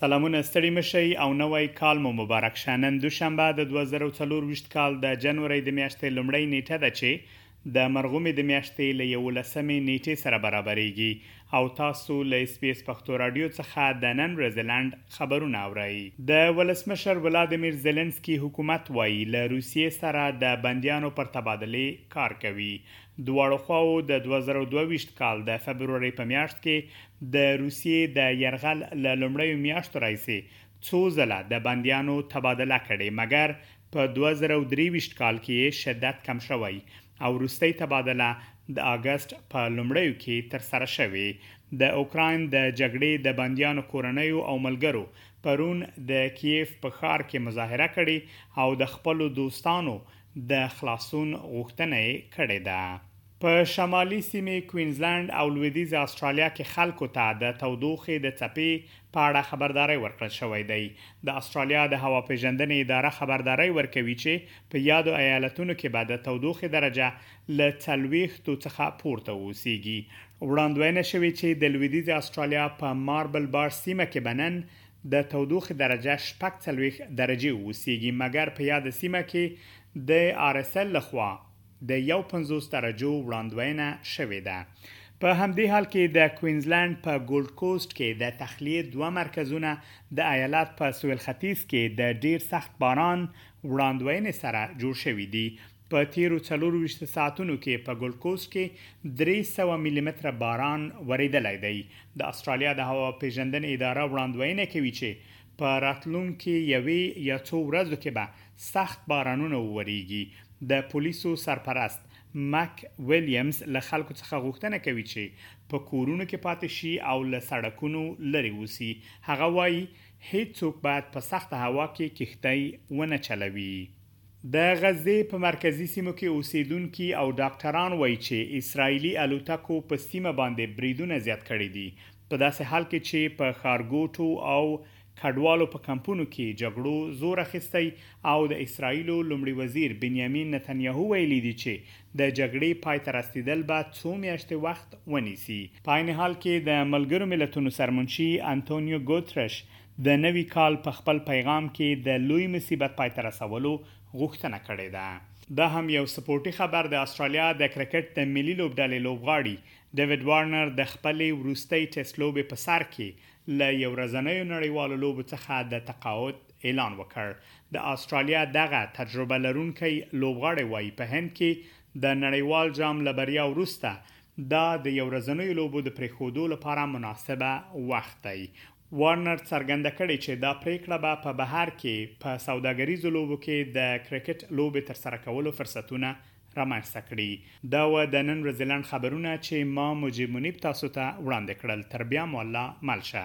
سلامونه ستړي مشئ او نوی کال مو مبارک شه نن دوشنبه د 2024 کال د جنوري د میاشتې لومړۍ نیټه ده چې د مرغومې د میاشتې له یوولسمې نیټې سره برابریږي او تاسو له ایس بي ایس پښتو راډیو څخه د نن ورځې لنډ خبرونه اورئ. د ولسمشر ولادیمیر زیلنسکي حکومت وايي له روسیې سره د بندیانو پر تبادلې کار کوي. دواړو خواوو د دوه زره او دوه ویشت کال د فبرورۍ په میاشت کې د روسیې د یرغل له لومړیو میاشتو راهیسې څو ځله د بندیانو تبادله کړې مګر په دوه زره او درې ویشت کال کې یې شدت کم شوی او وروستۍ تبادله د اګست په لومړیو کې ترسره شوې. د اوکراین د جګړې د بندیانو کورنیو او ملګرو پرون د کییف په ښار کې مظاهره کړې او د خپلو دوستانو د خلاصون غوښتنه یې کړې ده. په شمالي سیمې کوینزلنډ او لویدیځې اسټرالیا کې خلکو ته د تودوخې د څپې په اړه خبرداری ورکړل شوی دی. د اسټرالیا د هواپېژندنې اداره خبرداری ورکوي چې په یادو ایالتونو کې به د تودوخې درجه له څلوېښتو څخه پورته اوسېږي. وړاندوینه شوې چې د لویدیځې اسټرالیا په ماربل بار سیمه کې به نن د تودوخې درجه شپږ څلوېښت درجې اوسېږي، مګر په یاده سیمه کې د RSL لخوا د یو پنځوس درجو وړاندوینه شوې ده. په همدې حال کې د کوینزلنډ په ګولډ کوسټ کې د تخلیې دوه مرکزونه د ایالت په سویل ختیځ کې د ډیر سخت باران وړاندوینې سره جوړ شوي دي. په تیرو څلور ویشت ساعتونو کې په ګولډ کوسټ کې درې سوه ملي متره باران وریدلی دی. د اسټرالیا د هوا پیژندنې اداره وړاندوینه کوي چې په راتلونکې یوې یا څو ورځو کې به سخت بارانونه ووریږي. د پولیسو سرپرست مک ویلیمز له خلکو څخه غوښتنه کوي چې په کورونو کې پاتې شي او له سړکونو لرې اوسي. هغه وايي، هیڅوک باید په سخته هوا کې کښتۍ ونه چلوي. د غزې په مرکزي سیمو کې اوسیدونکي او ډاکټران وايي چې اسراییلي الوتکو په سیمه باندې بریدونه زیات کړي دي. په داسې حال کې چې په ښارګوټو او کډوالو په کمپونو کې جګړو زور اخیستی او د اسراییلو لومړي وزیر بنیامین نتنیاهو ویلي دي چې د جګړې پای ته رسیدل به څو میاشتې وخت ونیسي. په عین حال کې د ملګرو ملتونو سرمنشي انتونیو ګوترش د نوي کال په خپل پیغام کې د لوی مصیبت پای ته رسولو غوښتنه کړې ده. دا هم یو سپورټي خبر د اسټرالیا د کرکټ د ملي لوبډلې لوبغاړي ډیویډ وارنر د خپلې وروستۍ ټېسټ لوبې په سر کې له یو ورځنیو نړیوالو لوبو څخه د تقاعد اعلان وکړ. د اسټرالیا دغه تجربه لرونکی لوبغاړی وايي، په هند کې د نړیوال جام له بریا وروسته دا د یو ورځنیو لوبو د پرېښودو لپاره مناسبه وخت دی. وارنر څرګنده کړې چې دا پرېکړه به په بهر کې په سوداګریزو لوبو کې د کرکټ لوبې ترسره کولو فرصتونه رامنځته کړي دا وه د نن ورځې لنډ خبرونه چې ما مجیب منیب تاسو ته وړاندې کړل تر بیا مو الله مل شه.